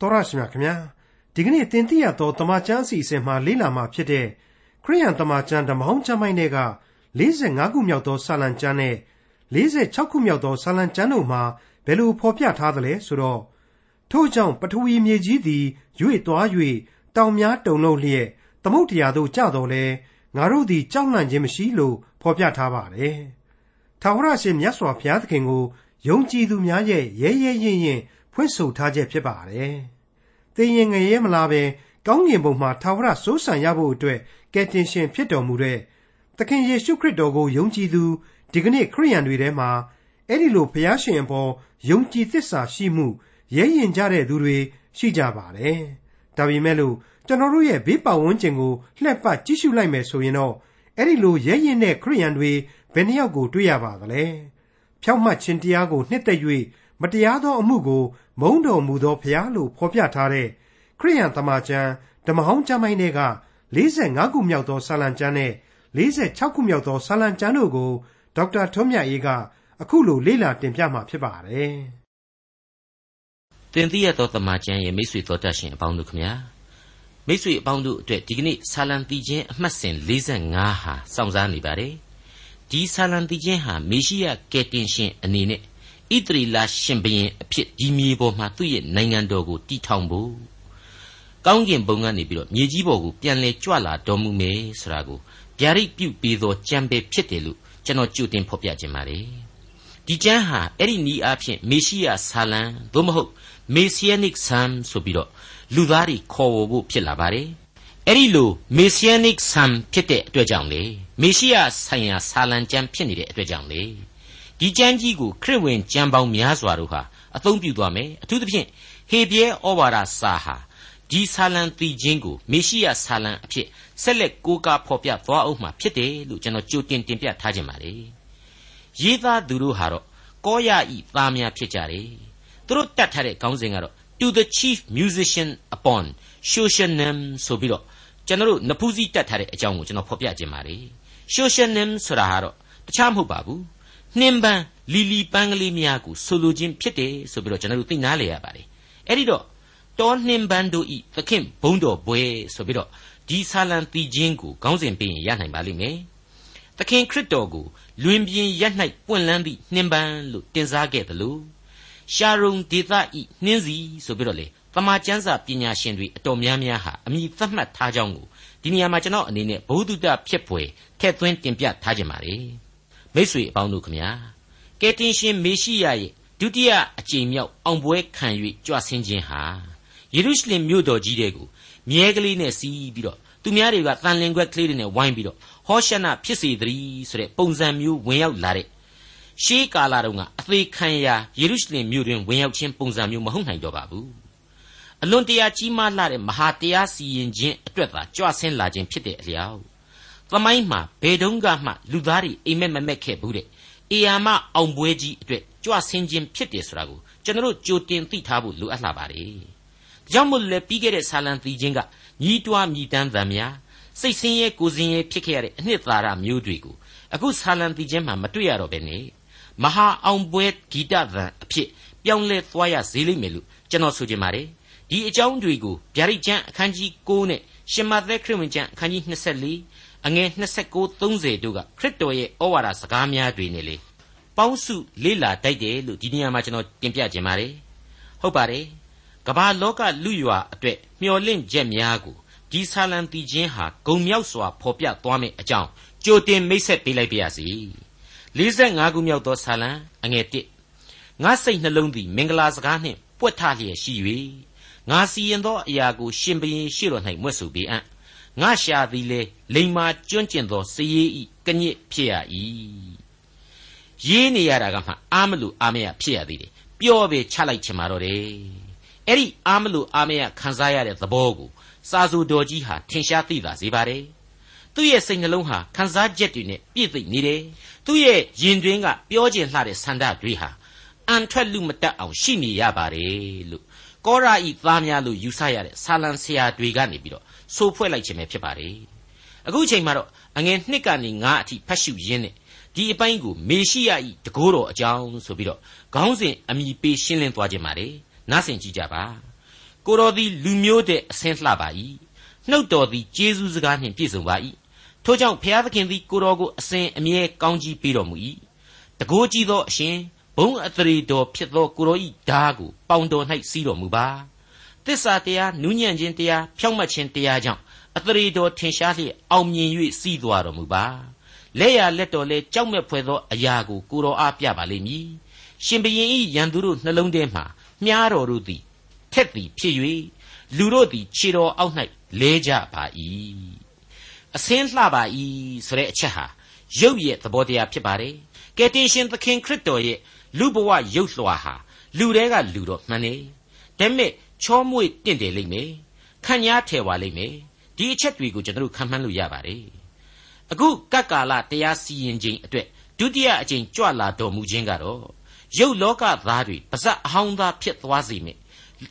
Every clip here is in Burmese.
တော်ရရှိမြခင်ဗျာဒီကနေ့တင်ပြရသောတမချန်းအစီအစဉ်မှာလေ့လာမှာဖြစ်တဲ့ခရိယန်တမချန်းဓမ္မဟောင်းကျမ်းပိုင်းတွေက45ခုမြောက်သောစာလံကျမ်းနဲ့46ခုမြောက်သောစာလံကျမ်းတို့မှာဘယ်လိုဖော်ပြထားသလဲဆိုတော့ထို့ကြောင့်ပထဝီမြေကြီးသည်ရွေ့သွား၍တောင်များတုန်လှုပ်လျက်သမုတ်တရားသို့ကျတော်လဲငါတို့သည်ကြောက်လန့်ခြင်းမရှိလို့ဖော်ပြထားပါတယ်။ထာဝရရှင်မြတ်စွာဘုရားသခင်ကိုယုံကြည်သူများရဲ့ရဲရဲရင်ရင် ဖွင့်ဆိုထားချက်ဖြစ်ပါတယ်။သင်ရင်ငရဲမလားပဲကောင်းကင်ဘုံမှာထာဝရစိုးစံရဖို့အတွက်ကယ်တင်ရှင်ဖြစ်တော်မူတဲ့သခင်ယေရှုခရစ်တော်ကိုယုံကြည်သူဒီကနေ့ခရိယန်တွေထဲမှာအဲ့ဒီလိုဘုရားရှင်အပေါ်ယုံကြည်သစ္စာရှိမှုရဲရင်ကြတဲ့သူတွေရှိကြပါတယ်။ဒါပေမဲ့လို့ကျွန်တော်တို့ရဲ့ဘေးပတ်ဝန်းကျင်ကိုလှည့်ပတ်ကြည့်ရှုလိုက်မယ်ဆိုရင်တော့အဲ့ဒီလိုရဲရင်တဲ့ခရိယန်တွေဘယ်နှယောက်ကိုတွေ့ရပါသလဲ။ဖြောက်မှတ်ခြင်းတရားကိုနှစ်သက်၍ မတရားသောအမှုကို မုန်းတော်မူသောဘုရားလို့ဖော်ပြထားတဲ့ခရိယန်တမန်ကျမ်းဓမ္မဟောင်းကျမ်းပိုင်းတွေက45ခုမြောက်သောစာလံကျမ်းနဲ့46ခုမြောက်သောစာလံကျမ်းတို့ကိုဒေါက်တာထွန်းမြတ်အေးကအခုလိုလေ့လာတင်ပြมาဖြစ်ပါတယ်။တင်ပြရသောတမန်ကျမ်းရဲ့မိတ်ဆွေတော်တတ်ရှင်အပေါင်းတို့ခမညာမိတ်ဆွေအပေါင်းတို့အတွက်ဒီကနေ့ဆာလံတီချင်းအမှတ်စဉ်45ဟာစောင့်စားနေပါတယ်။ဒီဆာလံတီချင်းဟာမေရှိယကယ်တင်ရှင်အနေနဲ့ ဣသရီလရှင်ဘရင်အဖြစ်ဒီမြေပေါ်မှာသူ့ရဲ့နိုင်ငံတော်ကိုတည်ထောင်ဖို့ကောင်းကင်ဘုံကနေပြီးတော့မြေကြီးပေါ်ကိုပြန်လဲကြွလာတော်မူမယ်ဆိုတာကိုဗျာဒိတ်ပြုပြီးသောကြံပဲဖြစ်တယ်လို့ကျွန်တော်ကြိုတင်ဖော်ပြခြင်းပါတယ်ဒီကျမ်းဟာအဲ့ဒီနီးအားဖြင့်မေရှိယဆာလံသို့မဟုတ် Messianic Psalm ဆိုပြီးတော့လူသားတွေခေါ်ဝေါ်ဖို့ဖြစ်လာပါတယ်အဲ့ဒီလို Messianic Psalm ဖြစ်တဲ့အတွက်ကြောင့်လေမေရှိယဆိုင်ရာဆာလံကျမ်းဖြစ်နေတဲ့အတွက်ကြောင့်လေ ဒီကျမ်းကြီးကိုခရစ်ဝင်ကျမ်းပေါင်းများစွာတို့ဟာအသုံးပြုသွားမယ်အထူးသဖြင့်ဟေပြဲဩဝါဒစာဟာဒီဆာလံတီချင်းကိုမေရှိယဆာလံအဖြစ်ဆက်လက်ကိုးကားဖော်ပြသွားအောင်မှာဖြစ်တယ်လို့ကျွန်တော်ကြိုတင်တင်ပြထားခြင်းပါလေရေးသားသူတို့ဟာတော့ကောရဤသားများဖြစ်ကြတယ်သူတို့တတ်ထားတဲ့ခေါင်းစဉ်ကတော့ to the chief musician upon Shoshanim ဆိုပြီးတော့ကျွန်တော်တို့နဖူးစည်းတတ်ထားတဲ့အကြောင်းကိုကျွန်တော်ဖော်ပြခြင်းပါလေ Shoshanim ဆိုတာဟာတော့တခြားမဟုတ်ပါဘူး နှင်းပန်းလီလီပန်းကလေးများကိုဆိုလိုခြင်းဖြစ်တယ်ဆိုပြီးတော့ကျွန်တော်တို့သိနာလေရပါတယ်အဲ့ဒီတော့တောနှင်းပန်းတို့ဤသခင်ဘုံတော်ဘွယ်ဆိုပြီးတော့ဒီဆာလံတီချင်းကိုခေါင်းစဉ်ပေးရင်ရနိုင်ပါလိမ့်မယ်သခင်ခရစ်တော်ကိုလွင်ပြင်ရက်၌ပွင့်လန်းသည့်နှင်းပန်းလို့တင်စားခဲ့တယ်လို့ရှာရုံဒေသဤနှင်းစီဆိုပြီးတော့လေတမန်ကျမ်းစာပညာရှင်တွေအတော်များများဟာအမိသတ်မှတ်ထားကြောင်းကိုဒီနေရာမှာကျွန်တော်အနေနဲ့ဘုဒ္ဓတဖြစ်ပွေထည့်သွင်းတင်ပြထားခြင်းပါလေ မိษွေအပေါင်းတို့ခမညာကယ်တင်ရှင်မေရှိယရဲ့ဒုတိယအကြိမ်မြောက်အောင်ပွဲခံ၍ကြွဆင်းခြင်းဟာယေရုရှလင်မြို့တော်ကြီးတဲ့ကိုမြဲကလေးနဲ့စီးပြီးတော့သူများတွေကတန်လင်ခွက်ကလေးတွေနဲ့ဝိုင်းပြီးတော့ဟောရှနဖြစ်စေတည်းဆိုတဲ့ပုံစံမျိုးဝင်ရောက်လာတဲ့ရှေးကာလတုန်းကအသေးခံရာယေရုရှလင်မြို့တွင်ဝင်ရောက်ခြင်းပုံစံမျိုးမဟုတ်နိုင်တော့ပါဘူးအလွန်တရာကြီးမားလာတဲ့မဟာတရားစီရင်ခြင်းအတွက်သာကြွဆင်းလာခြင်းဖြစ်တဲ့အလျောက် သမိုင်းမှာဘယ်တုန်းကမှလူသားတွေအိမ်မက်မမက်ခဲ့ဘူးတဲ့အေယာမအောင်ပွဲကြီးအတွက်ကြွဆင်းခြင်းဖြစ်တယ်ဆိုတာကိုကျွန်တော်ကြိုတင်သိထားဖို့လိုအပ်လာပါတယ်။ကြောင့်မို့လဲပြီးခဲ့တဲ့ဆာလံသီချင်းကညီးတွားမြည်တမ်းသံများစိတ်ဆင်းရဲကိုယ်ဆင်းရဲဖြစ်ခဲ့ရတဲ့အနှစ်သာရမျိုးတွေကိုအခုဆာလံသီချင်းမှာမတွေ့ရတော့ဘဲနဲ့မဟာအောင်ပွဲဂီတသံအဖြစ်ပြောင်းလဲသွားရစေလိမ့်မယ်လို့ကျွန်တော်ဆိုချင်ပါတယ်။ဒီအကြောင်းတွေကိုဗျာဒိတ်ကျမ်းအခန်းကြီး9နဲ့ရှင်မသက်ခရစ်ဝင်ကျမ်းအခန်းကြီး24 အငယ်29 30တို့ကခရစ်တော်ရဲ့ဩဝါဒစကားများတွေနဲ့လေပေါင်းစုလေးလာတိုက်တယ်လို့ဒီနေရာမှာကျွန်တော်တင်ပြခြင်းပါတယ်ဟုတ်ပါတယ်ကမ္ဘာလောကလူရွာအတွက်မျော်လင့်ချက်များကိုဒီဆာလံတီချင်းဟာဂုံမြောက်စွာဖော်ပြသွားမယ့်အကြောင်းကြိုတင်မိတ်ဆက်ပေးလိုက်ပါရစေ45ခုမြောက်သောဆာလံအငယ်1ငါစိတ်နှလုံးသည်မင်္ဂလာစကားနှင့်ပွက်ထလျက်ရှိ၍ငါစီရင်သောအရာကိုရှင်ဘရင်ရှေ့တော်၌မွတ်ဆိုပေအံ့ ငါရှာသည်လေလိမ္မာကျွန့်ကျင်သောစည်ရည်ဤကညစ်ဖြစ်ရ၏ရေးနေရတာကမှအာမလို့အာမရဖြစ်ရသေးတယ်ပျော့ပဲချလိုက်ချင်ပါတော့တယ်အဲ့ဒီအာမလို့အာမရခံစားရတဲ့သဘောကိုစာဆိုတော်ကြီးဟာထင်ရှားသိတာစေပါတယ်သူ့ရဲ့စိတ်နှလုံးဟာခံစားချက်တွေနဲ့ပြည့်သိမ့်နေတယ်သူ့ရဲ့ရင်တွင်းကပြောကျင်လှတဲ့ဆန္ဒတွေဟာအန်ထွက်လူမတက်အောင်ရှိနေရပါတယ်လို့ကောရာဤသားများလို့ယူဆရတဲ့ဆာလံဆရာတွေကနေပြီးတော့ ဆိုဖွဲ့လိုက်ခြင်းပဲဖြစ်ပါတယ်အခုအချိန်မှာတော့အငယ်နှစ်ကနေငါးအထိဖတ်ရှုရင်းနဲ့ဒီအပိုင်းကိုမေရှိယဤတကိုးတော်အကြောင်းဆိုပြီးတော့ခေါင်းစဉ်အမိပေးရှင်းလင်းသွားခြင်းပါလေနားဆင်ကြည့်ကြပါကိုတော်သည်လူမျိုးတဲ့အဆင်းလှပါ၏နှုတ်တော်သည်ကျေးဇူးစကားနှင့်ပြည့်စုံပါ၏ထို့ကြောင့်ဖျားသခင်သည်ကိုတော်ကိုအစဉ်အမြဲကောင်းကြီးပေးတော်မူ၏တကိုးကြီးသောအရှင်ဘုံအထရေတော်ဖြစ်သောကိုတော်ဤဓာကိုပေါင်တော်၌စီးတော်မူပါ တစ္ဆာတရားနူးညံ့ခြင်းတရားဖြောင့်မတ်ခြင်းတရားကြောင့်အထရေတော်ထင်ရှားလျက်အောင်မြင်၍စီးသွားတော်မူပါလက်ရလက်တော်လဲကြောက်မဲ့ဖွယ်သောအရာကိုကိုတော်အားပြပါလိမ့်မည်ရှင်ဘရင်ဤရန်သူတို့နှလုံးထဲမှာမြားတော်တို့သည်ထက်သည်ဖြစ်၍လူတို့သည်ခြေတော်အောက်၌လဲကြပါ၏အစင်းလှပါ၏ဆိုတဲ့အချက်ဟာရုပ်ရဲ့သဘောတရားဖြစ်ပါတယ်ကယ်တင်ရှင်သခင်ခရစ်တော်ရဲ့လူဘဝရုပ်လွှာဟာလူတွေကလူတော့မှန်နေဒါပေမဲ့ ချောမွေ့တင့်တယ်လိမ့်မယ်ခံညားထဲပါလိမ့်မယ်ဒီအချက်တွေကိုကျွန်တော်တို့ခံမှန်းလို့ရပါတယ်အခုကပ်ကာလတရားစီရင်ခြင်းအတွက်ဒုတိယအကြိမ်ကြွလာတော်မူခြင်းကတော့ရုပ်လောကသားတွေပါဇက်အဟောင်းသားဖြစ်သွားစေမယ်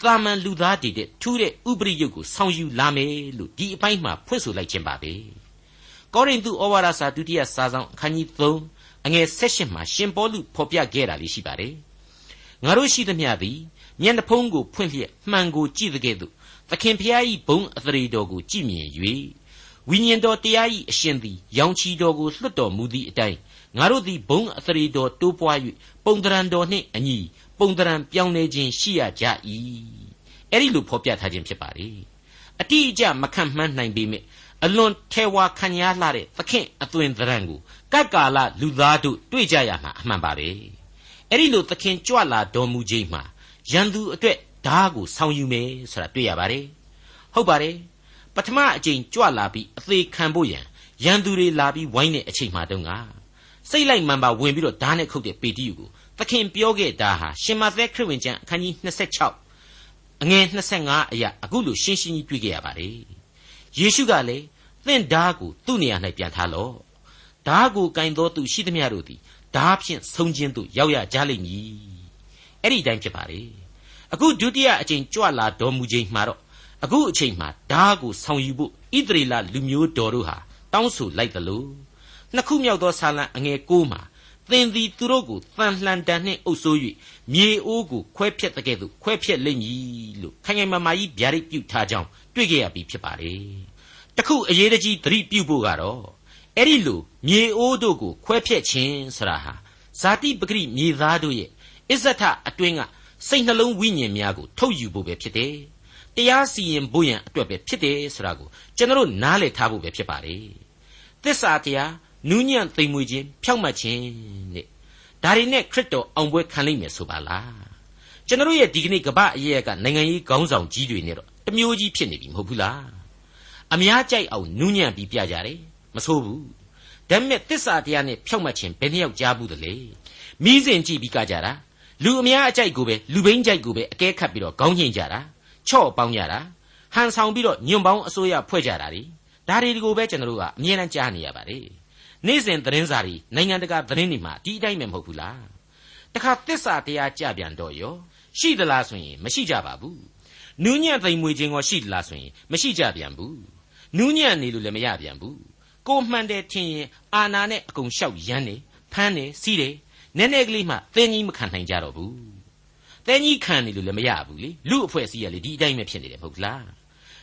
တာမန်လူသားတည်တဲ့ထူးတဲ့ဥပရိယုတ်ကိုဆောင်ယူလာမယ်လို့ဒီအပိုင်းမှာဖွင့်ဆိုလိုက်ခြင်းပါပဲကောရိန္သုဩဝါဒစာဒုတိယစာဆောင်အခန်းကြီး3အငယ်16မှာရှင်ပေါလုဖော်ပြခဲ့တာလေးရှိပါတယ်ငါတို့ရှိသမျှသည် မျက်နှာဖုံးကိုဖွင့်လျက်မှန်ကိုကြည့်တဲ့ကဲ့သို့သခင်ဖျား၏ဘုံအသရေတော်ကိုကြည်မြင်၍ဝိညာဉ်တော်တရား၏အရှင်သည်ရောင်ချီတော်ကိုလွှတ်တော်မူသည့်အတိုင်းငါတို့သည်ဘုံအသရေတော်တိုးပွား၍ပုံတရံတော်နှင့်အညီပုံတရံပြောင်းလဲခြင်းရှိရကြ၏အဲ့ဒီလိုဖော်ပြထားခြင်းဖြစ်ပါလေအတိအကျမခံမှန်းနိုင်ပေမဲ့အလွန်ထဲဝါခံရလှတဲ့သခင်အသွင်သဏ္ဍာန်ကိုကပ်ကာလလူသားတို့တွေ့ကြရမှာအမှန်ပါပဲအဲ့ဒီလိုသခင်ကြွလာတော်မူခြင်းမှာ ရန်သူအတွက်ဓားကိုဆောင်ယူမယ်ဆိုတာတွေ့ရပါတယ်ဟုတ်ပါတယ်ပထမအကြိမ်ကြွလာပြီးအသေးခံဖို့ရန်ရန်သူတွေလာပြီးဝိုင်းတဲ့အချိန်မှတုန်းကစိတ်လိုက်မှန်ပါဝင်ပြီးတော့ဓားနဲ့ခုတ်တဲ့ပေတိယူကိုသခင်ပြောခဲ့တာဟာရှင်မသက်ခရစ်ဝင်ကျမ်းအခန်းကြီး26အငယ်25အရာအခုလိုရှင်းရှင်းကြီးတွေ့ခဲ့ရပါတယ်ယေရှုကလည်းသင်ဓားကိုသူ့နေရာ၌ပြန်ထားလော့ဓားကိုကင်သောသူရှိသမျှတို့သည်ဓားဖြင့်ဆုံးခြင်းသို့ရောက်ရကြလိမ့်မည် အဲ့ဒီတိုင်းဖြစ်ပါလေအခုဒုတိယအကြိမ်ကြွလာတော်မူခြင်းမှာတော့အခုအချိန်မှာဓားကိုဆောင်ယူဖို့ဣသရေလလူမျိုးတော်တို့ဟာတောင်းဆိုလိုက်သလိုနှစ်ခုမြောက်သောဆာလံအငယ်9မှာသင်သည်သူတို့ကိုတန်လှန်တန်နှင့်အုပ်ဆိုး၍မြေအိုးကိုခွဲဖြက်တဲ့ကဲ့သို့ခွဲဖြက်လိမ့်မည်လို့ခိုင်ခိုင်မာမာကြီးဗျာဒိတ်ပြုထားကြောင်းတွေ့ကြရပြီဖြစ်ပါလေတခုအရေးတကြီးသတိပြုဖို့ကတော့အဲ့ဒီလိုမြေအိုးတို့ကိုခွဲဖြက်ခြင်းဆရာဟာဇာတိပဂရိမြေသားတို့ရဲ့ အစ္ဆထအတွင်းကစိတ်နှလုံးဝိညာဉ်များကိုထုတ်ယူဖို့ပဲဖြစ်တယ်တရားစီရင်ဖို့ရန်အတွက်ပဲဖြစ်တယ်ဆိုတာကိုကျွန်တော်နားလည်ထားဖို့ပဲဖြစ်ပါတယ်သစ္စာတရားနူးညံ့သိမ်မွေ့ခြင်းဖြောက်မှတ်ခြင်းတဲ့ဒါတွေနဲ့ခရစ်တော်အောင်ပွဲခံလိမ့်မယ်ဆိုပါလားကျွန်တော်ရဲ့ဒီကနေ့ကပအရေးကနိုင်ငံရေးခေါင်းဆောင်ကြီးတွေနဲ့တော့တမျိုးကြီးဖြစ်နေပြီမဟုတ်ဘူးလားအများကြိုက်အောင်နူးညံ့ပြီးပြကြတယ်မဆိုးဘူးဒါပေမဲ့တစ္ဆာတရားနဲ့ဖြောက်မှတ်ခြင်းဘယ်နှယောက်ကြားဘူးတလေမိစဉ်ကြည့်ပြီးကကြတာ လူအများအကြိုက်ကိုပဲလူဘိန်းကြိုက်ကိုပဲအကဲခတ်ပြီးတော့ခေါင်းညှိကြတာချော့ပေါင်းကြတာဟန်ဆောင်ပြီးတော့ညွန့်ပေါင်းအစိုးရဖွဲ့ကြတာ ड़ी ဒါတွေကိုပဲကျွန်တော်တို့ကအမြဲတမ်းကြားနေရပါတယ်နေ့စဉ်သတင်းစာတွေနိုင်ငံတကာသတင်းတွေမှာဒီအတိုင်းပဲမဟုတ်ဘူးလားတခါတစ္ဆာတရားကြပြန်တော့ရောရှိသလားဆိုရင်မရှိကြပါဘူးနူးညံ့သိမ်မွေခြင်းကိုရှိသလားဆိုရင်မရှိကြပြန်ဘူးနူးညံ့နေလို့လည်းမရပြန်ဘူးကိုမှန်တယ်ထင်ရင်အာနာနဲ့အကုန်လျှောက်ရမ်းနေဖမ်းနေစီးတယ် နည်းနည်းကလေးမှသင်ကြီးမခံနိုင်ကြတော့ဘူးသင်ကြီးခံနေလို့လည်းမရဘူးလေလူအဖွဲ့အစည်းကလေဒီအတိုင်းပဲဖြစ်နေတယ်မဟုတ်လား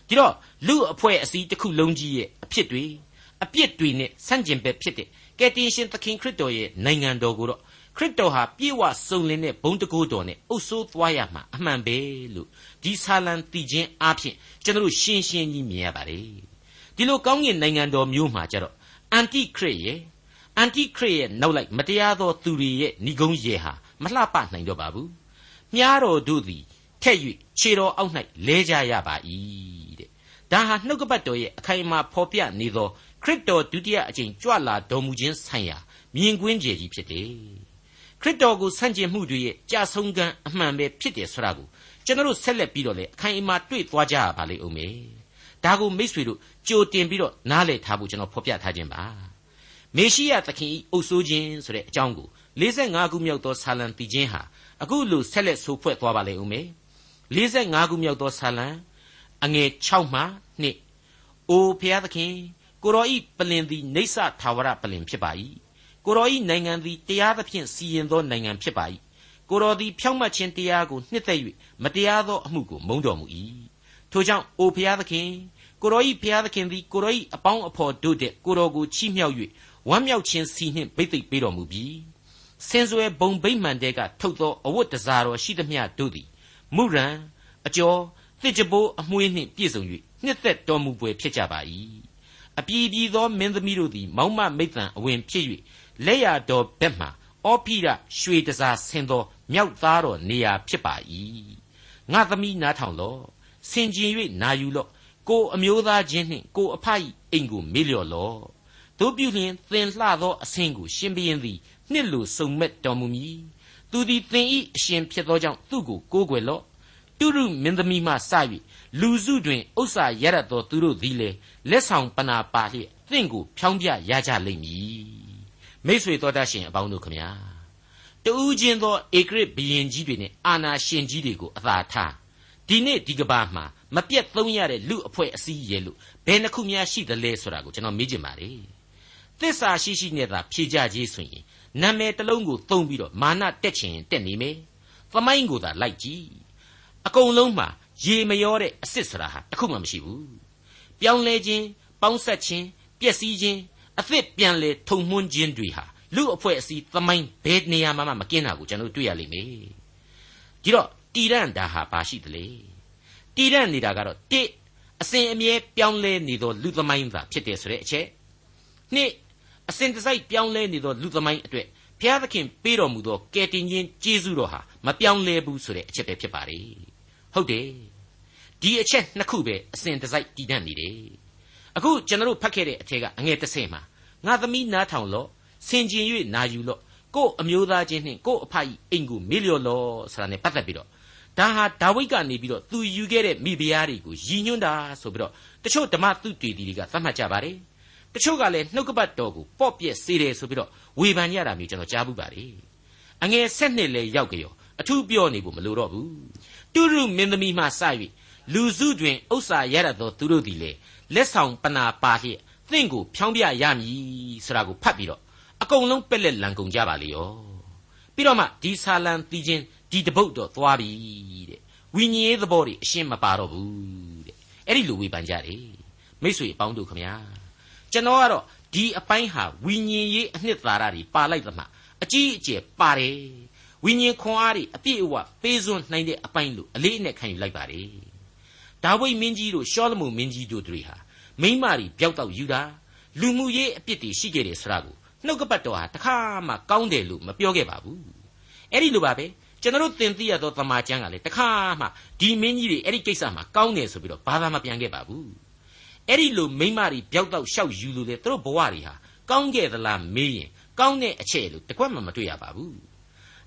ဒီတော့လူအဖွဲ့အစည်းတစ်ခုလုံးကြီးရဲ့အဖြစ်တွေအပြစ်တွေနဲ့ဆန့်ကျင်ဘက်ဖြစ်တဲ့ကယ်တင်ရှင်သခင်ခရစ်တော်ရဲ့နိုင်ငံတော်ကိုတော့ခရစ်တော်ဟာပြေဝစုံလင်တဲ့ဘုံတကိုးတော်နဲ့အုပ်စိုးသွားရမှာအမှန်ပဲလို့ဒီဆာလံတည်ခြင်းအပြင်ကျွန်တော်ရှင်းရှင်းကြီးမြင်ရပါတယ်ဒီလိုကောင်းကင်နိုင်ငံတော်မျိုးမှာကြတော့အန်တိခရစ်ရဲ့ အန်တိခရစ်ရဲ့နောက်လိုက်မတရားသောသူတွေရဲ့ဏိဂုံးရေဟာမလှပနိုင်တော့ပါဘူးမြားတော်တို့သည်ထက်၍ခြေတော်အောက်၌လဲကြရပါ၏တဲ့ဒါဟာနှုတ်ကပတ်တော်ရဲ့အခိုင်အမာဖော်ပြနေသောခရစ်တော်ဒုတိယအကြိမ်ကြွလာတော်မူခြင်းဆိုင်ရာမြင်ကွင်းကျေကြီးဖြစ်တယ်ခရစ်တော်ကိုဆန့်ကျင်မှုတွေရဲ့ကြာဆုံးကံအမှန်ပဲဖြစ်တယ်ဆိုတာကိုကျွန်တော်ဆက်လက်ပြီးတော့လေအခိုင်အမာတွေ့သွားကြရပါလိမ့်ဦးမယ်ဒါကိုမိษွေတို့ကြိုတင်ပြီးတော့နားလည်ထားဖို့ကျွန်တော်ဖော်ပြထားခြင်းပါ မေရှိယသခင်ဤအုပ်ဆိုးခြင်းဆိုတဲ့အကြောင်းကို45ခုမြောက်သောဆာလံတည်ခြင်းဟာအခုလိုဆက်လက်ဆိုဖွဲ့သွားပါလိမ့်ဦးမယ်45ခုမြောက်သောဆာလံအငယ်6မှ2အိုဖျားသခင်ကိုရောဤပလင်သည်နေဆထာဝရပလင်ဖြစ်ပါ၏ကိုရောဤနိုင်ငံသည်တရားသဖြင့်စီရင်သောနိုင်ငံဖြစ်ပါ၏ကိုရောသည်ဖြောင့်မတ်ခြင်းတရားကိုနှစ်သက်၍မတရားသောအမှုကိုမုန်းတော်မူ၏ထိုကြောင့်အိုဖျားသခင်ကိုတော်ဤဖျားသခင်သည်ကိုတော်ဤအပေါင်းအဖော်တို့တဲ့ကိုတော်ကိုချီးမြှောက်၍ ဝမ်းမြောက်ခြင်းစီနှင့်ဗိသိက်ပေးတော်မူပြီးစင်စွဲဘုံဗိမ္မာန်တဲကထုတ်သောအဝတ်တစားတော်ရှိသမျှတို့သည်မုရံအကျော်တစ်ကြပိုးအမွှေးနှင့်ပြည့်စုံ၍နှစ်သက်တော်မူပွေဖြစ်ကြပါ၏အပြည်ပြည်သောမင်းသမီးတို့သည်မောင်မမိတ်တန်အဝင်ဖြစ်၍လက်ရတော်ဘက်မှအောဖိရရွှေတစားဆင်းသောမြောက်သားတော်နေရာဖြစ်ပါ၏ငါသမီးနားထောင်လော့ဆင်ကျင်၍နာယူလော့ကိုအမျိုးသားချင်းနှင့်ကိုအဖ၏အိမ်ကိုမေ့လျော့လော့ တို့ပြုလျင်သင်လှသောအဆင်းကိုရှင်ဘရင်သည်နှစ်လိုစုံမဲ့တော်မူမည်သူသည်သင်၏အရှင်ဖြစ်သောကြောင့်သူ့ကိုကိုးကွယ်လော့တုရုမင်းသမီးမှစ၍လူစုတွင်ဥစ္စာရရသောသူတို့သည်လေလက်ဆောင်ပနာပါလျက်သင်ကိုဖြောင်းပြရကြလိမ့်မည်မိษွေတော်တတ်ရှင်အပေါင်းတို့ခမညာတူးချင်းသောဧကရစ်ဘီရင်ကြီးတွေနဲ့အာနာရှင်ကြီးတွေကိုအသာထားဒီနေ့ဒီကဘာမှာမပြတ်သုံးရတဲ့လူအဖွဲ့အစည်းရဲ့လို့ဘယ်နှခုများရှိသလဲဆိုတာကိုကျွန်တော်မေးချင်ပါတယ် သစ္စာရှိရှိနဲ့သာဖြေကြကြီးဆိုရင်နာမည်တစ်လုံးကိုသုံးပြီးတော့မာနတက်ချင်တက်နေမယ်သမိုင်းကိုသာလိုက်ကြည့်အကုန်လုံးမှာရေမရောတဲ့အစ်စ်ဆိုတာဟာတခုမှမရှိဘူးပြောင်းလဲခြင်းပေါင်းဆက်ခြင်းပျက်စီးခြင်းအသစ်ပြန်လဲထုံမှန်းခြင်းတွေဟာလူအဖွဲ့အစည်းသမိုင်းဘယ်နေရာမှမကင်းတာကိုကျွန်တော်တွေ့ရလိမ့်မယ်ဒီတော့တီရန်ဒါဟာဘာရှိသလဲတီရန်နေတာကတော့တစ်အစဉ်အမြဲပြောင်းလဲနေသောလူသမိုင်းသာဖြစ်တယ်ဆိုတဲ့အချက်နှစ် အစဉ်တစိုက်ပြောင်းလဲနေသောလူသမိုင်းအတွက်ဘုရားသခင်ပေးတော်မူသောကယ်တင်ခြင်းကျေးဇူးတော်ဟာမပြောင်းလဲဘူးဆိုတဲ့အချက်ပဲဖြစ်ပါလေဟုတ်တယ်ဒီအချက်နှစ်ခုပဲအစဉ်တစိုက်တည်တတ်နေတယ်အခုကျွန်တော်ဖတ်ခဲ့တဲ့အထက်ကအငယ်30မှာငါသမီးနားထောင်လော့ဆင်ကျင်၍နာယူလော့ကို့အမျိုးသားချင်းနှင့်ကို့အဖကြီးအိမ်ကိုမေ့လျော်လော့ဆိုတာနဲ့ပတ်သက်ပြီးတော့ဒါဟာဒါဝိဒ်ကနေပြီးတော့သူယူခဲ့တဲ့မိဖုရားတွေကိုရည်ညွှန်းတာဆိုပြီးတော့တချို့ဓမ္မသူတေတီတွေကသတ်မှတ်ကြပါတယ် တချို့ကလည်းနှုတ်ကပတ်တော်ကိုပေါ့ပြက်စေတယ်ဆိုပြီးတော့ဝေဖန်ကြတာမျိုးကျွန်တော်ကြားဘူးပါတယ်အငယ်ဆက်နှစ်လဲရောက်ကြောအထူးပြောနေဖို့မလိုတော့ဘူးတုရုမင်းသမီးမှစ၍လူစုတွင်ဥစ္စာရရသောသူတို့သည်လေလက်ဆောင်ပနာပါလျက်သင့်ကိုဖြောင်းပြရမည်ဆိုတာကိုဖတ်ပြီးတော့အကုန်လုံးပက်လက်လန်ကုန်ကြပါလေရောပြီးတော့မှဒီဆာလံတီးချင်းဒီတပုတ်တော့သွားပြီတဲ့ဝိညာဉ်ရေးသဘောတွေအရှင်းမပါတော့ဘူးတဲ့အဲ့ဒီလိုဝေဖန်ကြတယ်မိတ်ဆွေအပေါင်းတို့ခမညာ ကျွန်တော်ကတော့ဒီအပိုင်းဟာဝိညာဉ်ရေးအနှစ်သာရတွေပါလိုက်သမှအကြီးအကျယ်ပါတယ်ဝိညာဉ်ခွန်အားတွေအပြည့်အဝပေးစွန်းနိုင်တဲ့အပိုင်းလို့အလေးအနက်ခံယူလိုက်ပါတယ်ဒါဝိမင်းကြီးတို့ရှောလမုန်မင်းကြီးတို့တွေဟာမိမတွေပျောက်တော့ယူတာလူမှုရေးအပြစ်တွေရှိခဲ့တယ်ဆိုတာကိုနှုတ်ကပတ်တော်ဟာတခါမှကောင်းတယ်လို့မပြောခဲ့ပါဘူးအဲ့ဒီလိုပါပဲကျွန်တော်သင်သိရသောသမာကျမ်းကလည်းတခါမှဒီမင်းကြီးတွေအဲ့ဒီကိစ္စမှာကောင်းတယ်ဆိုပြီးတော့ဘာသာမပြန်ခဲ့ပါဘူး အဲ့ဒီလိုမိမတွေပျောက်တော့ရှောက်ယူလို့လေသူတို့ဘဝတွေဟာကောင်းခဲ့သလားမေးရင်ကောင်းတဲ့အချက်လို့တကွက်မှမတွေ့ရပါဘူး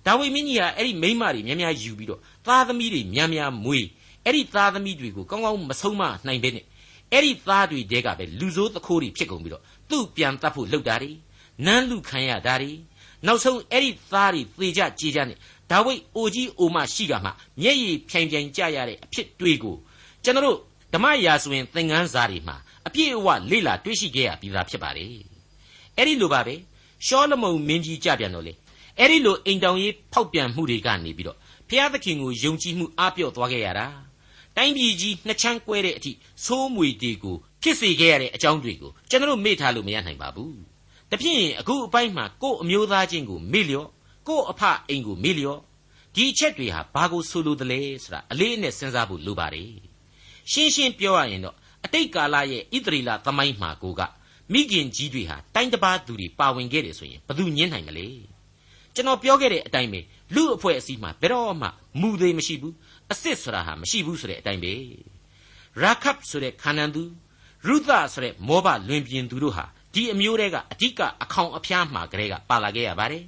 ဒါဝိမင်းကြီးဟာအဲ့ဒီမိမတွေများများယူပြီးတော့သားသမီးတွေများများမွေးအဲ့ဒီသားသမီးတွေကိုကောင်းကောင်းမဆုံးမနိုင်ပဲနဲ့အဲ့ဒီသားတွေတဲကပဲလူဆိုးသခိုးတွေဖြစ်ကုန်ပြီးတော့သူ့ပြန်တတ်ဖို့လှုပ်တာတွေနန်းလူခံရတာတွေနောက်ဆုံးအဲ့ဒီသားတွေသေကြကြေကြနဲ့ဒါဝိဒ်အိုကြီးအိုမရှိကမှမျက်ရည်ဖြိုင်ဖြိုင်ကြရတဲ့အဖြစ်တွေကိုကျွန်တော်တို့ ဓမ္မရာဆိုရင်သင်ခန်းစာတွေမှာအပြည့်အဝလေ့လာတွေ့ရှိခဲ့ရပြီးသားဖြစ်ပါတယ်အဲ့ဒီလိုပါပဲရှောလမုန်မင်းကြီးကြပြန်တော့လေအဲ့ဒီလိုအိမ်တောင်ရေးဖောက်ပြန်မှုတွေကနေပြီးတော့ဖျားသခင်ကိုယုံကြည်မှုအပြော့သွားခဲ့ရတာတိုင်းပြည်ကြီးနှစ်ချမ်းကွဲတဲ့အထိသိုးမွေတွေကိုဖြစ်စေခဲ့ရတဲ့အကြောင်းတွေကိုကျွန်တော်မေ့ထားလို့မရနိုင်ပါဘူး။ဒါဖြင့်အခုအပိုင်းမှာကို့အမျိုးသားချင်းကိုမေ့လျော့ကို့အဖအိမ်ကိုမေ့လျော့ဒီအချက်တွေဟာဘာကိုဆိုလိုသလဲဆိုတာအလေးအနက်စဉ်းစားဖို့လိုပါတယ်။ ရှင်းရှင်းပြောရရင်တော့အတိတ်ကာလရဲ့ဣသရေလသမိုင်းမှာကိုကမိခင်ကြီးတွေဟာတိုင်းတစ်ပါးသူတွေပါဝင်ခဲ့တယ်ဆိုရင်ဘယ်သူညင်းနိုင်မလဲ။ကျွန်တော်ပြောခဲ့တဲ့အတိုင်းပဲလူအဖွဲ့အစည်းမှာဘယ်တော့မှမူသေးမရှိဘူးအစ်စ်ဆိုတာဟာမရှိဘူးဆိုတဲ့အတိုင်းပဲရာခပ်ဆိုတဲ့ခါနန်သူရုသဆိုတဲ့မောဘလွင်ပြင်သူတို့ဟာဒီအမျိုးတွေကအဓိကအခေါင်အဖျားမှာကလေးကပါလာခဲ့ရပါတယ်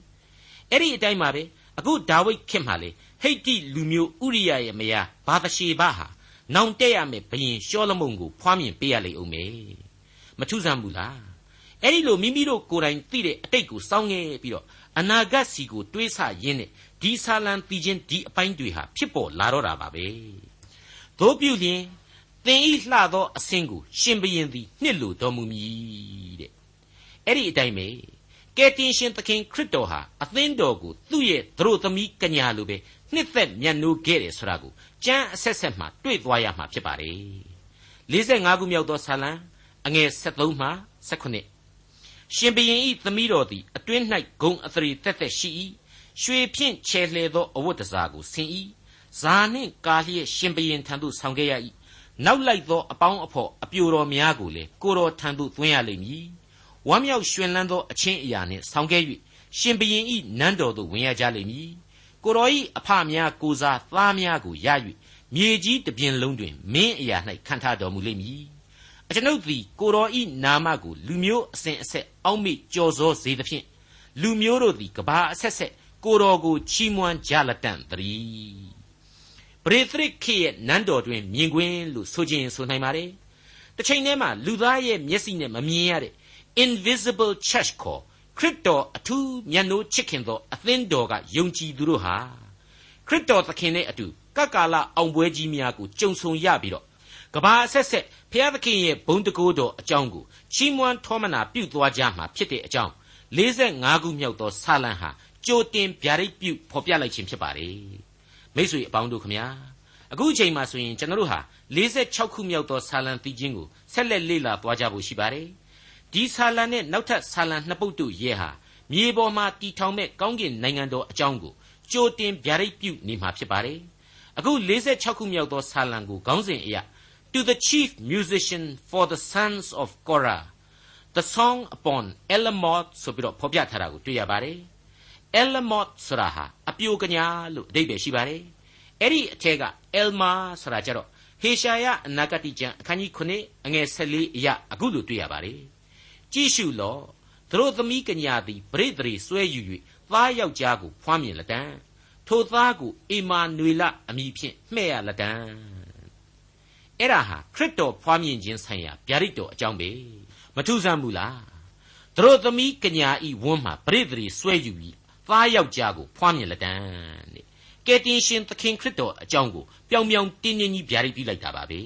အဲ့ဒီအတိုင်းပါပဲအခုဒါဝိဒ်ခင်မှာလေဟိတ်တိလူမျိုးဥရိယရဲ့မယားဘာသရှေဘဟာ နောင်တက်ရမယ်ဘယင်ရှောလမုန်ကိုဖွားမြင်ပေးရလိမ့်ဦးမယ်မထူးဆန်းဘူးလားအဲ့ဒီလိုမိမိတို့ကိုယ်တိုင်သိတဲ့အတိတ်ကိုစောင်းငယ်ပြီးတော့အနာဂတ်စီကိုတွေးဆရင်းနဲ့ဒီဆာလံပြီးချင်းဒီအပိုင်းတွေဟာဖြစ်ပေါ်လာတော့တာပါပဲတို့ပြုလျင်သင်ဤလှသောအစင်းကိုရှင်ဘရင်သည်နှစ်လိုတော်မူမည်တဲ့အဲ့ဒီအတိုင်းပဲကယ်တင်ရှင်သခင်ခရစ်တော်ဟာအသင်းတော်ကိုသူ့ရဲ့သတို့သမီးကညာလိုပဲနှစ်သက်မြတ်နိုးခဲ့တယ်ဆိုတာကို ကျမ်းအဆက်ဆက်မှတွေ့သွားရမှာဖြစ်ပါတယ်45ခုမြောက်သောဆာလံအငယ်73မှ18ရှင်ဘရင်ဤသမီးတော်သည်အတွင်း၌ဂုံအသရေတက်တက်ရှိ၏ရွှေဖြင့်ချဲလှဲသောအဝတ်တစားကိုဆင်၏ဇာနှင့်ကာလျက်ရှင်ဘရင်ထံသို့ဆောင်ခဲ့ရ၏နောက်လိုက်သောအပေါင်းအဖော်အပြိုတော်များကိုလည်းကိုတော်ထံသို့သွင်းရလိမ့်မည်ဝမ်းမြောက်ရွှင်လန်းသောအချင်းအရာနှင့်ဆောင်ခဲ့၍ရှင်ဘရင်ဤနန်းတော်သို့ဝင်ရကြလိမ့်မည် ကိုတော်ဤအဖများကိုစားသားများကိုရ၍မြေကြီးတပြင်လုံးတွင်မင်းအရာ၌ခံထားတော်မူလိမ့်မည်အကျွန်ုပ်သည်ကိုတော်ဤနာမကိုလူမျိုးအစဉ်အဆက်အောက်မေ့ကြော်စောစေသဖြင့်လူမျိုးတို့သည်ကဘာအဆက်ဆက်ကိုတော်ကိုချီးမွမ်းကြလက်တံ့တည်းပရိသရစ်ခေရဲ့နန်းတော်တွင်မြင်ကွင်းလို့ဆိုခြင်းဆိုနိုင်ပါတယ်တစ်ချိန်တည်းမှာလူသားရဲ့မျက်စိနဲ့မမြင်ရတဲ့ invisible church ခေါ် ခရစ်တော်အထူးမျက်နှိုးချစ်ခင်သောအသင်းတော်ကယုံကြည်သူတို့ဟာခရစ်တော်သခင်နဲ့အတူကပ်ကာလအောင်ပွဲကြီးများကိုကြုံဆုံရပြီးတော့ကဘာအဆက်ဆက်ဖျားသခင်ရဲ့ဘုံတကိုးတော်အကြောင်းကိုချီးမွမ်းထောမနာပြုသွားကြမှာဖြစ်တဲ့အကြောင်း45ခုမြောက်သောဆာလံဟာကြိုတင်ဗျာဒိတ်ပြုဖော်ပြလိုက်ခြင်းဖြစ်ပါတယ်မိတ်ဆွေအပေါင်းတို့ခမညာအခုအချိန်မှဆိုရင်ကျွန်တော်တို့ဟာ46ခုမြောက်သောဆာလံသိချင်းကိုဆက်လက်လေ့လာသွားကြဖို့ရှိပါတယ် ဒီဆာလံနဲ့နောက်ထပ်ဆာလံနှစ်ပုဒ်တို့ရဲ့ဟာမြေပေါ်မှာတီထောင်မဲ့ကောင်းကင်နိုင်ငံတော်အကြောင်းကိုကြိုတင်ဗျာဒိတ်ပြုနေမှာဖြစ်ပါတယ်အခု46ခုမြောက်သောဆာလံကိုခေါင်းစဉ်အရ To the chief musician for the sons of Korah the song upon Elamoth ဆိုပြီးတော့ဖော်ပြထားတာကိုတွေ့ရပါတယ် Elamoth ဆိုတာဟာအပြိုကညာလို့အဓိပ္ပာယ်ရှိပါတယ်အဲ့ဒီအထက်က Elma ဆိုတာကြတော့ဟေရှာယအနာဂတိကျမ်းအခန်းကြီး9အငယ်14အရာအခုလိုတွေ့ရပါတယ် ကြည့်ရှုလောသူတို့သမီးကညာသည်ပရိသေဆွဲယူ၍သားယောက်ျားကိုဖွားမြင်လက်တံထိုသားကိုအေမာနွေလအမည်ဖြင့်မှဲ့ရလက်တံအဲ့ဒါဟာခရစ်တော်ဖွားမြင်ခြင်းဆိုင်ရာဗျာဒိတ်တော်အကြောင်းပဲမထူးဆန်းဘူးလားသူတို့သမီးကညာဤဝန်းမှာပရိသေဆွဲယူပြီးသားယောက်ျားကိုဖွားမြင်လက်တံတဲ့ကယ်တင်ရှင်သခင်ခရစ်တော်အကြောင်းကိုပြောင်ပြောင်တင်းတင်းကြီးဗျာဒိတ်ပြလိုက်တာပါပဲ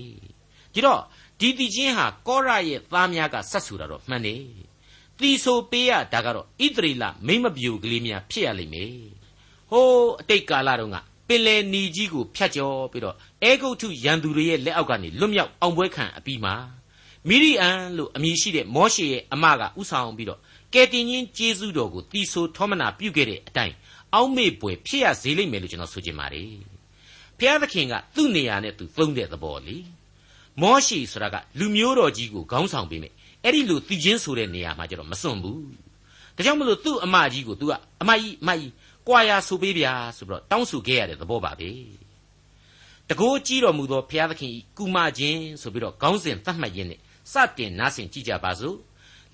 ဒီတော့ ဒီတည်ခြင်းဟာကောရရဲ့သားများကဆက်ဆူတာတော့မှန်တယ်တီဆိုပေးရဒါကတော့ဣသရေလမိမပြူကလေးများဖြစ်ရလိမ့်မယ်ဟိုးအတိတ်ကာလတုန်းကပင်လယ်နီကြီးကိုဖြတ်ကျော်ပြီးတော့အဲဂုတ်ထုရန်သူတွေရဲ့လက်အောက်ကနေလွတ်မြောက်အောင်ပွဲခံအပြီးမှာမိရိအန်လို့အမည်ရှိတဲ့မောရှေရဲ့အမကဥဆောင်ပြီးတော့ကယ်တင်ရှင်ကျေးဇူးတော်ကိုတီဆိုထောမနာပြုခဲ့တဲ့အတိုင်းအောက်မေ့ပွဲဖြစ်ရစေလိမ့်မယ်လို့ကျွန်တော်ဆိုချင်ပါတယ်ဘုရားသခင်ကသူ့နေရာနဲ့သူသုံးတဲ့သဘောလေ မောရှေဆိုတာကလူမျိုးတော်ကြီးကိုခေါင်းဆောင်ပေးမယ်အဲ့ဒီလိုတည်ခြင်းဆိုတဲ့နေရာမှာကျတော့မစွန့်ဘူးဒါကြောင့်မလို့သူ့အမကြီးကို तू ကအမကြီးအမကြီးကွာရာဆိုပေးဗျာဆိုပြီးတော့တောင်းဆိုခဲ့ရတဲ့သဘောပါပဲတကိုးကြည့်တော်မူသောဘုရားသခင်ကုမခြင်းဆိုပြီးတော့ခေါင်းစဉ်သတ်မှတ်ရင်းနဲ့စတင်နားဆင်ကြည့်ကြပါစို့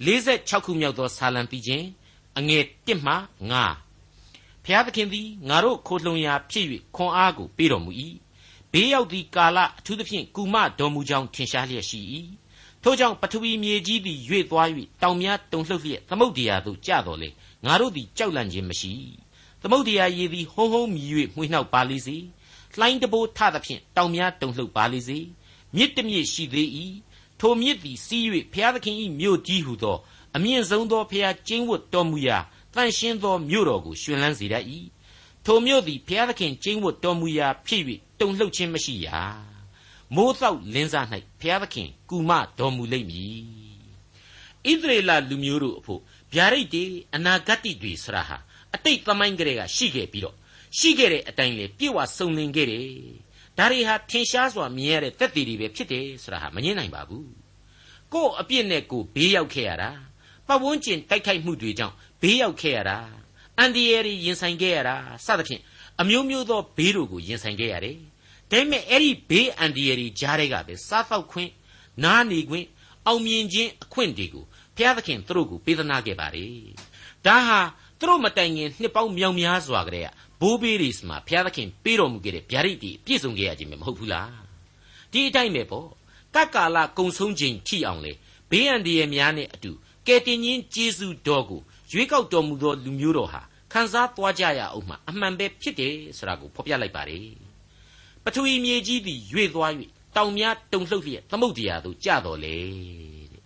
46ခုမြောက်သောဆာလံပြီးခြင်းအငယ်1မှ9ဘုရားသခင်သည်ငါတို့ခိုလှုံရာဖြစ်၍ခွန်အားကိုပေးတော်မူ၏ ဘေးရောက်သည့်ကာလအထူးသဖြင့်ကုမတော်မူကြောင်းထင်ရှားလျက်ရှိ၏ထို့ကြောင့်ပထဝီမြေကြီးသည်ရွေ့သွား၍တောင်များတုန်လှုပ်လျက်သမုတ်တရားသို့ကျတော်လေငါတို့သည်ကြောက်လန့်ခြင်းမရှိသမုတ်တရားရည်သည်ဟုံးဟုံးမြည်၍မှွေနှောက်ပါလိစေလှိုင်းတဘိုးထသဖြင့်တောင်များတုန်လှုပ်ပါလိစေမြစ်တမြစ်ရှိသေး၏ထိုမြစ်သည်စီး၍ဘုရားသခင်၏မြို့ကြီးဟုသောအမြင့်ဆုံးသောဘုရားကျင်းဝတ်တော်မူရာတန်ရှင်းသောမြို့တော်ကိုရှင်လန်းစေတတ်၏ ထိုမြို့သည်ဘုရားသခင်ကျင်းဝတ်တော်မူရာဖြစ်၍တုန်လှုပ်ခြင်းမရှိရာမိုးသောလင်းစား၌ဘုရားသခင်ကူမတော်မူလိမ့်မည်ဣသရေလလူမျိုးတို့အဖို့ဗျာဒိတ်တွေအနာဂတ်တွေဆရာဟာအတိတ်သမိုင်းကလေးကရှိခဲ့ပြီးတော့ရှိခဲ့တဲ့အတိုင်းလေပြည့်ဝစုံလင်ခဲ့တယ်ဒါတွေဟာထင်ရှားစွာမြင်ရတဲ့သက်သေတွေပဲဖြစ်တယ်ဆိုတာဟာမငြင်းနိုင်ပါဘူးကို့အပြစ်နဲ့ကိုဘေးရောက်ခဲ့ရတာပတ်ဝန်းကျင်တိုက်ခိုက်မှုတွေကြောင့်ဘေးရောက်ခဲ့ရတာ အန်ဒီယရီရင်ဆိုင်ခဲ့ရတာစသဖြင့်အမျိုးမျိုးသောဘေးတို့ကိုရင်ဆိုင်ခဲ့ရတယ်ဒါပေမဲ့အဲ့ဒီဘေးအန္တရာယ်ကြီးကြားတဲ့ကပဲစားတော့ခွင့်နားနေခွင့်အောင်မြင်ခြင်းအခွင့်တွေကိုဘုရားသခင်သူတို့ကိုပေးသနာခဲ့ပါလေဒါဟာသူတို့မတိုင်ခင်နှစ်ပေါင်းမြောင်များစွာကတည်းကဘိုးဘေးတွေမှာဘုရားသခင်ပေးတော်မူခဲ့တဲ့ဗျာဒိတ်တွေပြည့်စုံခဲ့ရခြင်းမဟုတ်ဘူးလားဒီအတိုင်းပဲပေါ့ကကာလကုံဆုံးခြင်းထိအောင်လေဘေးအန္တရာယ်များနဲ့အတူကယ်တင်ရှင်ဂျေဇုတော်ကို ရွေးကောက်တော်မူသောလူမျိုးတော်ဟာခံစားသွားကြရအောင်မှအမှန်ပဲဖြစ်တယ်ဆိုတာကိုဖော်ပြလိုက်ပါတယ်ပထဝီမြေကြီးသည်ရွေ့သွား၍တောင်များတုန်လှုပ်လျက်သမုတ်တရားသို့ကျတော်လေတဲ့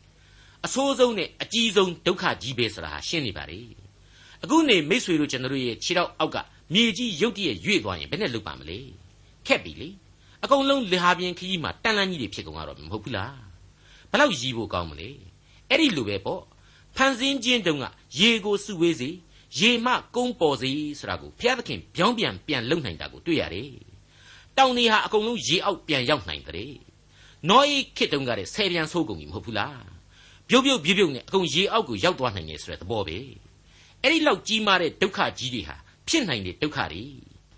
အဆိုးဆုံးနဲ့အကြီးဆုံးဒုက္ခကြီးပဲဆိုတာရှင်းနေပါလေအခုနေမိษွေတို့ကျွန်တော်တို့ရဲ့ခြေထောက်အောက်ကမြေကြီးရုတ်တရက်ရွေ့သွားရင်ဘယ်နဲ့လုပ်ပါမလဲခက်ပြီလေအကုန်လုံးလေဟာပြင်ခကြီးမှာတန်လန်းကြီးတွေဖြစ်ကုန်တော့မဟုတ်ဘူးလားဘလောက်ရီးဖို့ကောင်းမလဲအဲ့ဒီလိုပဲပေါ့ ဖန်ဆင်းခြင်းတုန်းကရေကိုစုဝေးစေရေမှကုန်းပေါ်စေဆိုတာကိုဘုရားသခင်ပြောင်းပြန်ပြန်လုပ်နိုင်တာကိုတွေ့ရတယ်တောင်တွေဟာအကုန်လုံးရေအောက်ပြန်ရောက်နိုင်တဲ့နောဤခေတ်တုန်းကတည်းဆယ်ပြန်ဆိုးကုန်ပြီမဟုတ်ဘူးလားပြုတ်ပြုတ်ပြပြုတ်နဲ့အကုန်ရေအောက်ကိုရောက်သွားနိုင်တယ်ဆိုတဲ့သဘောပဲအဲ့ဒီလောက်ကြီးမားတဲ့ဒုက္ခကြီးတွေဟာဖြစ်နိုင်တဲ့ဒုက္ခတွေ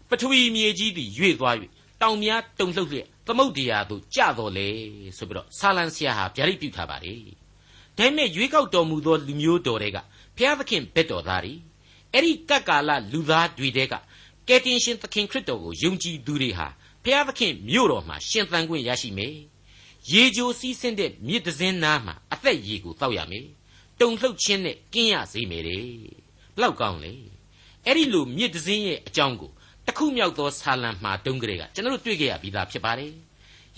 ပထဝီမြေကြီးတွေရွေ့သွား၍တောင်များတုန်လှုပ်လျက်သမုတ်တရားသို့ကျတော်လေဆိုပြီးတော့ဆာလံဆရာဟာဗျာဒိတ်ပြုထားပါတယ် ဒါပေမဲ့ရွေးကောက်တော်မူသောလူမျိုးတော်တွေကဘုရားသခင်ဘက်တော်သားတွေအဲ့ဒီကပ်ကာလလူသားတွေတဲကကယ်တင်ရှင်သခင်ခရစ်တော်ကိုယုံကြည်သူတွေဟာဘုရားသခင်မြို့တော်မှာရှင်သန်ခွင့်ရရှိမယ်ရေကြိုစီးဆင်းတဲ့မြစ်တစင်းနားမှာအသက်ရေကိုတောက်ရမယ်တုန်လှုပ်ခြင်းနဲ့ကင်းရစေမယ်တဲ့ဘလောက်ကောင်းလဲအဲ့ဒီလိုမြစ်တစင်းရဲ့အကြောင်းကိုတခုမြောက်သောဆာလံမှာတုံးကြတဲ့ကကျွန်တော်တို့တွေ့ကြရပြီးသားဖြစ်ပါတယ်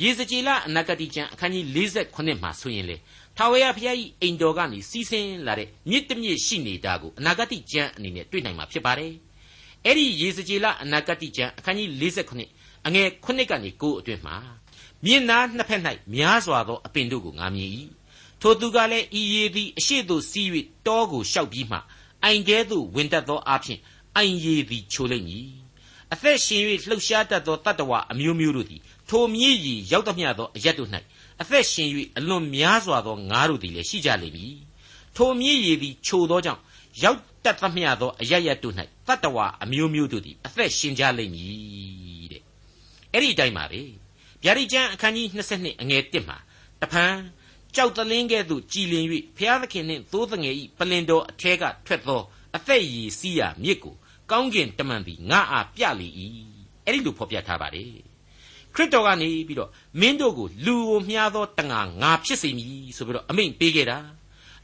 ရေစကြည်လအနာဂတိကျမ်းအခန်းကြီး48မှာဆိုရင်လေ ထာဝရဘုရား၏အိမ်တော်ကနေစီးဆင်းလာတဲ့မြစ်တမြစ်ရှိနေတာကိုအနာဂတိကျမ်းအနေနဲ့တွေ့နိုင်မှာဖြစ်ပါတယ်အဲ့ဒီရေစကြည်လအနာဂတိကျမ်းအခန်းကြီး48အငယ်9ကနေ9အတွင်းမှာမြင်နာနှစ်ဖက်၌များစွာသောအပင်တို့ကိုငါမြင်၏ထိုသူကလည်းဤရည်သည်အရှိတို့စီး၍တောကိုရှောက်ပြီးမှအိမ်ကျဲသို့ဝင်တတ်သောအဖြစ်အိမ်ရည်သည်ချိုလိမ့်မည်အသက်ရှင်၍လှုပ်ရှားတတ်သောတတ္တဝအမျိုးမျိုးတို့သည်ထိုမြည်ရည်ရောက်သမျှသောအရက်တို့၌ အသက်ရှင်၍အလွန်များစွာသောငါးတို့သည်လည်းရှိကြလိမ့်မည်ထိုမြည်ရည်သည်ချိုသောကြောင့်ရောက်တတ်သမျှသောအရရက်တို့၌တတ္တဝအမျိုးမျိုးတို့သည်အသက်ရှင်ကြလိမ့်မည်တဲ့အဲ့ဒီအတိုင်းပါပဲဗျာဒိကျမ်းအခန်းကြီး22အငယ်1မှာတဖန်ကြောက်တလင်းကဲ့သို့ကြည်လင်၍ဖျားသခင်နှင့်သိုးတငယ်ဤပလင်တော်အထဲကထွက်သောအသက်ရည်စီးရမြစ်ကိုကောင်းကင်တမန်သည်ငါအားပြလေ၏အဲ့ဒီလိုဖော်ပြထားပါတယ် ခရစ်တော်ကနေပြီးတော့မင်းတို့ကိုလူကိုမြှားသောတငါငါဖြစ်စေမည်ဆိုပြီးတော့အမိန့်ပေးခဲ့တာ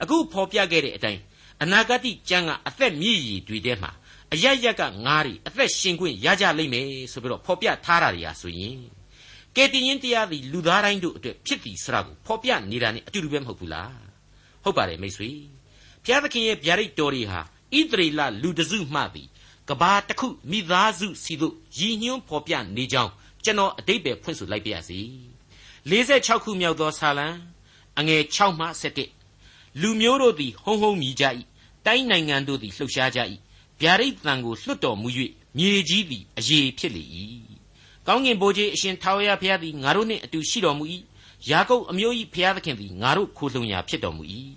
အခုဖော်ပြခဲ့တဲ့အတိုင်းအနာဂတ်ကျမ်းကအသက်မြည်ရည်တွေထဲမှာအရရက်ကငါးတွေအသက်ရှင်ခွင့်ရကြလိမ့်မယ်ဆိုပြီးတော့ဖော်ပြထားတာတွေဟာဆိုရင်ကယ်တင်ရှင်တရားသည်လူသားတိုင်းတို့အတွက်ဖြစ်သည်ဆိုတာကိုဖော်ပြနေတာ ਨੇ အတူတူပဲမဟုတ်ဘူးလားဟုတ်ပါတယ်မိတ်ဆွေဘုရားသခင်ရဲ့ဗျာဒိတ်တော်တွေဟာဣသရေလလူတစုမှသည်ကဘာတစ်ခုမိသားစုစီတို့ရည်ညွှန်းဖော်ပြနေကြောင်း ကျွန်တော်အတိတ်ပဲဖွင့်ဆိုလိုက်ပါရစေ46ခုမြောက်သောဆာလံအငယ်6မှ7လူမျိုးတို့သည်ဟုံဟုံမြည်ကြ၏တိုင်းနိုင်ငံတို့သည်လှုပ်ရှားကြ၏ဗျာဒိတ်တန်ကိုလွတ်တော်မူ၍မြေကြီးသည်အေဖြစ်လေ၏ကောင်းကင်ဘိုးကြီးအရှင်ထာဝရဘုရားသည်ငါတို့နှင့်အတူရှိတော်မူ၏ယာကုပ်အမျိုး၏ဘုရားသခင်သည်ငါတို့ခိုလှုံရာဖြစ်တော်မူ၏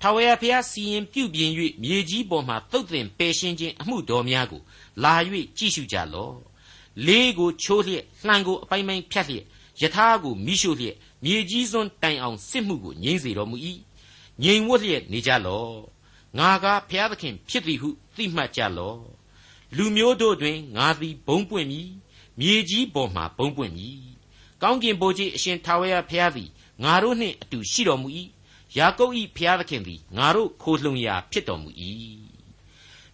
ထာဝရဘုရားစီရင်ပြုပြင်၍မြေကြီးပေါ်မှသုတ်သင်ပယ်ရှင်းခြင်းအမှုတော်များကိုလာ၍ကြည့်ရှုကြလော့ လေးကိုချိုးလျက်လှံကိုအပိုင်းပိုင်းဖြတ်လျက်ယထာကိုမိရှုလျက်မြေကြီးစွန်းတိုင်အောင်စစ်မှုကိုငြိမ့်စေတော်မူ၏ငြိမ်ဝတ်လျက်နေကြလော့ငါကဘုရားသခင်ဖြစ်သည်ဟုသိမှတ်ကြလော့လူမျိုးတို့တွင်ငါသည်ဘုံပွင့်မည်မြေကြီးပေါ်မှာဘုံပွင့်မည်ကောင်းကင်ဘိုးကြီးအရှင်ထာဝရဘုရားသည်ငါတို့နှင့်အတူရှိတော်မူ၏ယာကုပ်၏ဘုရားသခင်သည်ငါတို့ခိုလှုံရာဖြစ်တော်မူ၏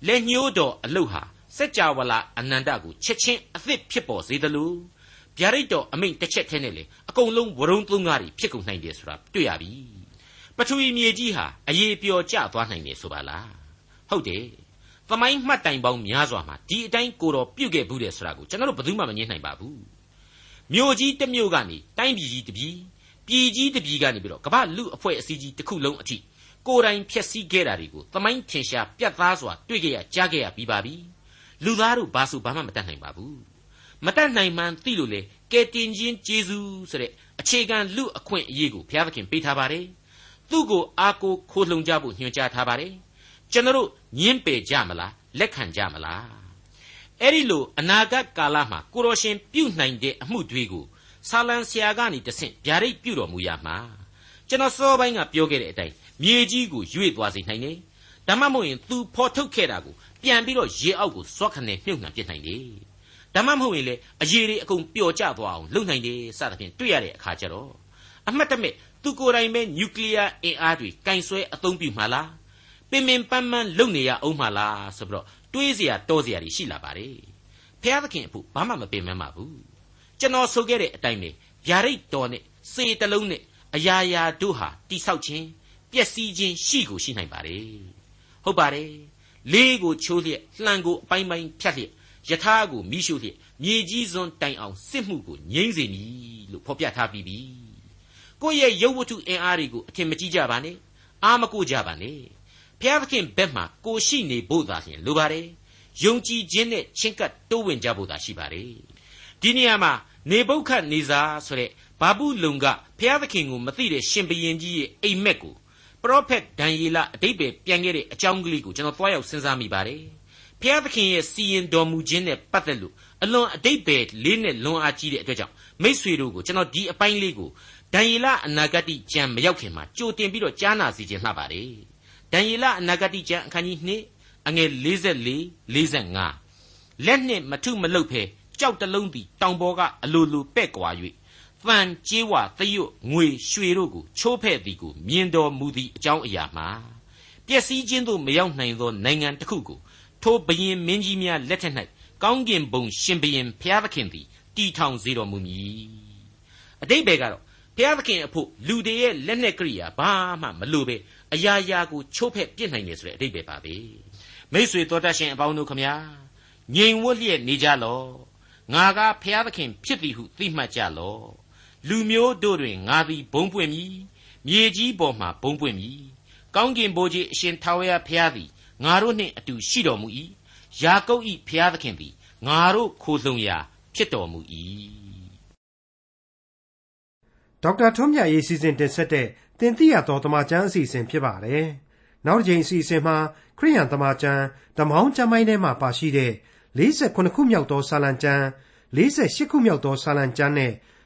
လက်ညှိုးတော်အလုတ်ဟာ စัจ java လာအနန္တကိုချက်ချင်းအသစ်ဖြစ်ပေါ်စေသလိုဗျာဒိတ်တော်အမိန့်တစ်ချက်ထဲနဲ့လေအကုန်လုံးဝရုံသုံးကားတွေဖြစ်ကုန်နိုင်တယ်ဆိုတာတွေ့ရပြီပထဝီမြေကြီးဟာအရေးပျော်ကျသွားနိုင်တယ်ဆိုပါလားဟုတ်တယ်သမိုင်းမှတ်တိုင်ပေါင်းများစွာမှာဒီအတိုင်းကိုတော်ပြုတ်ခဲ့ဘူးတယ်ဆိုတာကိုကျွန်တော်တို့ဘယ်သူမှမငြင်းနိုင်ပါဘူးမြို့ကြီးတစ်မြို့ကနေတိုင်းပြည်ကြီးတစ်ပြည်ပြည်ကြီးတစ်ပြည်ကနေပြီးတော့ကမ္ဘာလူအဖွဲ့အစည်းကြီးတစ်ခုလုံးအထိကိုယ်တိုင်ဖျက်ဆီးခဲ့တာတွေကိုသမိုင်းထင်ရှားပြတ်သားစွာတွေ့ကြရကြားခဲ့ရပြီးပါပြီ လူသားတို့ဘာဆိုဘာမှမတတ်နိုင်ပါဘူးမတတ်နိုင်မှန်းသိလို့လေကဲတင်ချင်းဂျေဇူးဆိုတဲ့အခြေခံလူအခွင့်အရေးကိုဘုရားသခင်ပေးထားပါတယ်သူ့ကိုအာကိုခိုးလှုံကြဖို့ညွှန်ကြားထားပါတယ်ကျွန်တော်ညင်းပယ်ကြမလားလက်ခံကြမလားအဲ့ဒီလိုအနာဂတ်ကာလမှာကိုတော်ရှင်ပြုနိုင်တဲ့အမှုတွေကိုဆာလံဆရာကနေတဆင့်ဗျာဒိတ်ပြုတော်မူရမှာကျွန်တော်စောပိုင်းကပြောခဲ့တဲ့အတိုင်းမြေကြီးကိုရွေ့သွားစေနိုင်တယ် ဒါမှမဟုတ်ရင်သူဖော်ထုတ်ခဲ့တာကိုပြန်ပြီးတော့ရေအောက်ကိုဇွတ်ခနဲ့မြုပ်နှံပစ်နိုင်တယ်ဒါမှမဟုတ်ရင်လေအရေတွေအကုန်ပျော်ကျသွားအောင်လုပ်နိုင်တယ်စသဖြင့်တွေ့ရတဲ့အခါကျတော့အမှတ်တမဲ့သူကိုယ်တိုင်ပဲနျူကလ িয়ার အင်အားတွေကင်ဆွဲအသုံးပြုမှာလားပင်ပင်ပန်းပန်းလုပ်နေရအောင်မှာလားဆိုပြီးတော့တွေးเสียတောเสียတွေရှိလာပါတယ်ဖျားသခင်အဖို့ဘာမှမပင်မပါဘူးကျွန်တော်ဆိုခဲ့တဲ့အတိုင်းပဲဗျာဒိတ်တော်နဲ့စေတလုံးနဲ့အရာရာတို့ဟာတိဆောက်ခြင်းပျက်စီးခြင်းရှိကိုရှိနိုင်ပါတယ် ဟုတ်ပါတယ်လေးကိုချိုးလျက်လှံကိုအပိုင်းပိုင်းဖြတ်လျက်ယယထာကိုမိရှုလျက်မြေကြီးစွန်းတိုင်အောင်စစ်မှုကိုငြိမ့်စေမည်လို့ဖော်ပြထားပြီးပြီကိုယ့်ရဲ့ရုပ်ဝတ္ထုအင်အားတွေကိုအထင်မကြီးကြပါနဲ့အာမကိုကြပါနဲ့ဘုရားသခင်ဘက်မှာကိုရှိနေဖို့သာလျှင်လိုပါတယ်ယုံကြည်ခြင်းနဲ့ချင်းကပ်တိုးဝင်ကြဖို့သာရှိပါတယ်ဒီနေရာမှာနေပုခတ်နေစာဆိုတဲ့ဘာဘူးလုံကဘုရားသခင်ကိုမသိတဲ့ရှင်ဘရင်ကြီးရဲ့အိမ်မက်ကိုပ ရောဖက်ဒံယေလအတိတ်ပဲပြန်ခဲ့တဲ့အကြောင်းကလေးကိုကျွန်တော်တွားရောက်စဉ်းစားမိပါတယ်ဖျားသခင်ရဲ့စီရင်တော်မူခြင်းနဲ့ပတ်သက်လို့အလွန်အတိတ်ပဲလေးနဲ့လွန်အားကြီးတဲ့အတွက်ကြောင့်မိษွေတို့ကိုကျွန်တော်ဒီအပိုင်းလေးကိုဒံယေလအနာဂတိကျမ်းမရောက်ခင်မှာကြိုတင်ပြီးတော့ကြားနာစီခြင်းလှပါတယ်ဒံယေလအနာဂတိကျမ်းအခန်းကြီး2အငယ်44 45လက်နှင့်မထုမလုတ်ဖဲကြောက်တလုံးသည်တောင်ပေါ်ကအလိုလိုပဲ့ကွာ၍ တန်ကြေးဝသရွတ်ငွေရွှေတို့ကိုချိုးဖဲ့သည်ကိုမြင်တော်မူသည့်အကြောင်းအရာမှာပျက်စီးခြင်းသို့မရောက်နိုင်သောနိုင်ငံတစ်ခုကိုထိုဘရင်မင်းကြီးများလက်ထက်၌ကောင်းကင်ဘုံရှင်ဘရင်ဖျားသခင်သည်တည်ထောင်စေတော်မူမည်အတိတ်ဘယ်ကတော့ဖျားသခင်အဖို့လူတွေရဲ့လက်နဲ့ကရိယာဘာမှမလိုပဲအရာရာကိုချိုးဖဲ့ပြစ်နိုင်တယ်ဆိုတဲ့အတိတ်ပဲပါပဲမိษွေတော်တတ်ရှင်အပေါင်းတို့ခမညာငြိမ်ဝတ်လျက်နေကြလော့ငါကဖျားသခင်ဖြစ်သည်ဟုသိမှတ်ကြလော့ လူမျိုးတို့တွင်ငါသည်ဘုံပွင့်မည်မြေကြီးပေါ်မှဘုံပွင့်မည်ကောင်းကင်ဘိုးကြီးအရှင်ထာဝရဘုရားသည်ငါတို့နှင့်အတူရှိတော်မူ၏ယာကုပ်၏ဘုရားသခင်သည်ငါတို့ခိုလှုံရာဖြစ်တော်မူ၏ဒေါက်တာထွန်းမြတ်ရေးစီစဉ်တင်ဆက်တဲ့တင်ပြရတော်တမချန်းအစီအစဉ်ဖြစ်ပါတယ်နောက်တစ်ချိန်အစီအစဉ်မှာခရိယန်တမချန်းဓမ္မောင်းကျမ်းပိုင်းထဲမှာပါရှိတဲ့48ခုမြောက်သောစာလံကျမ်း48ခုမြောက်သောစာလံကျမ်းနဲ့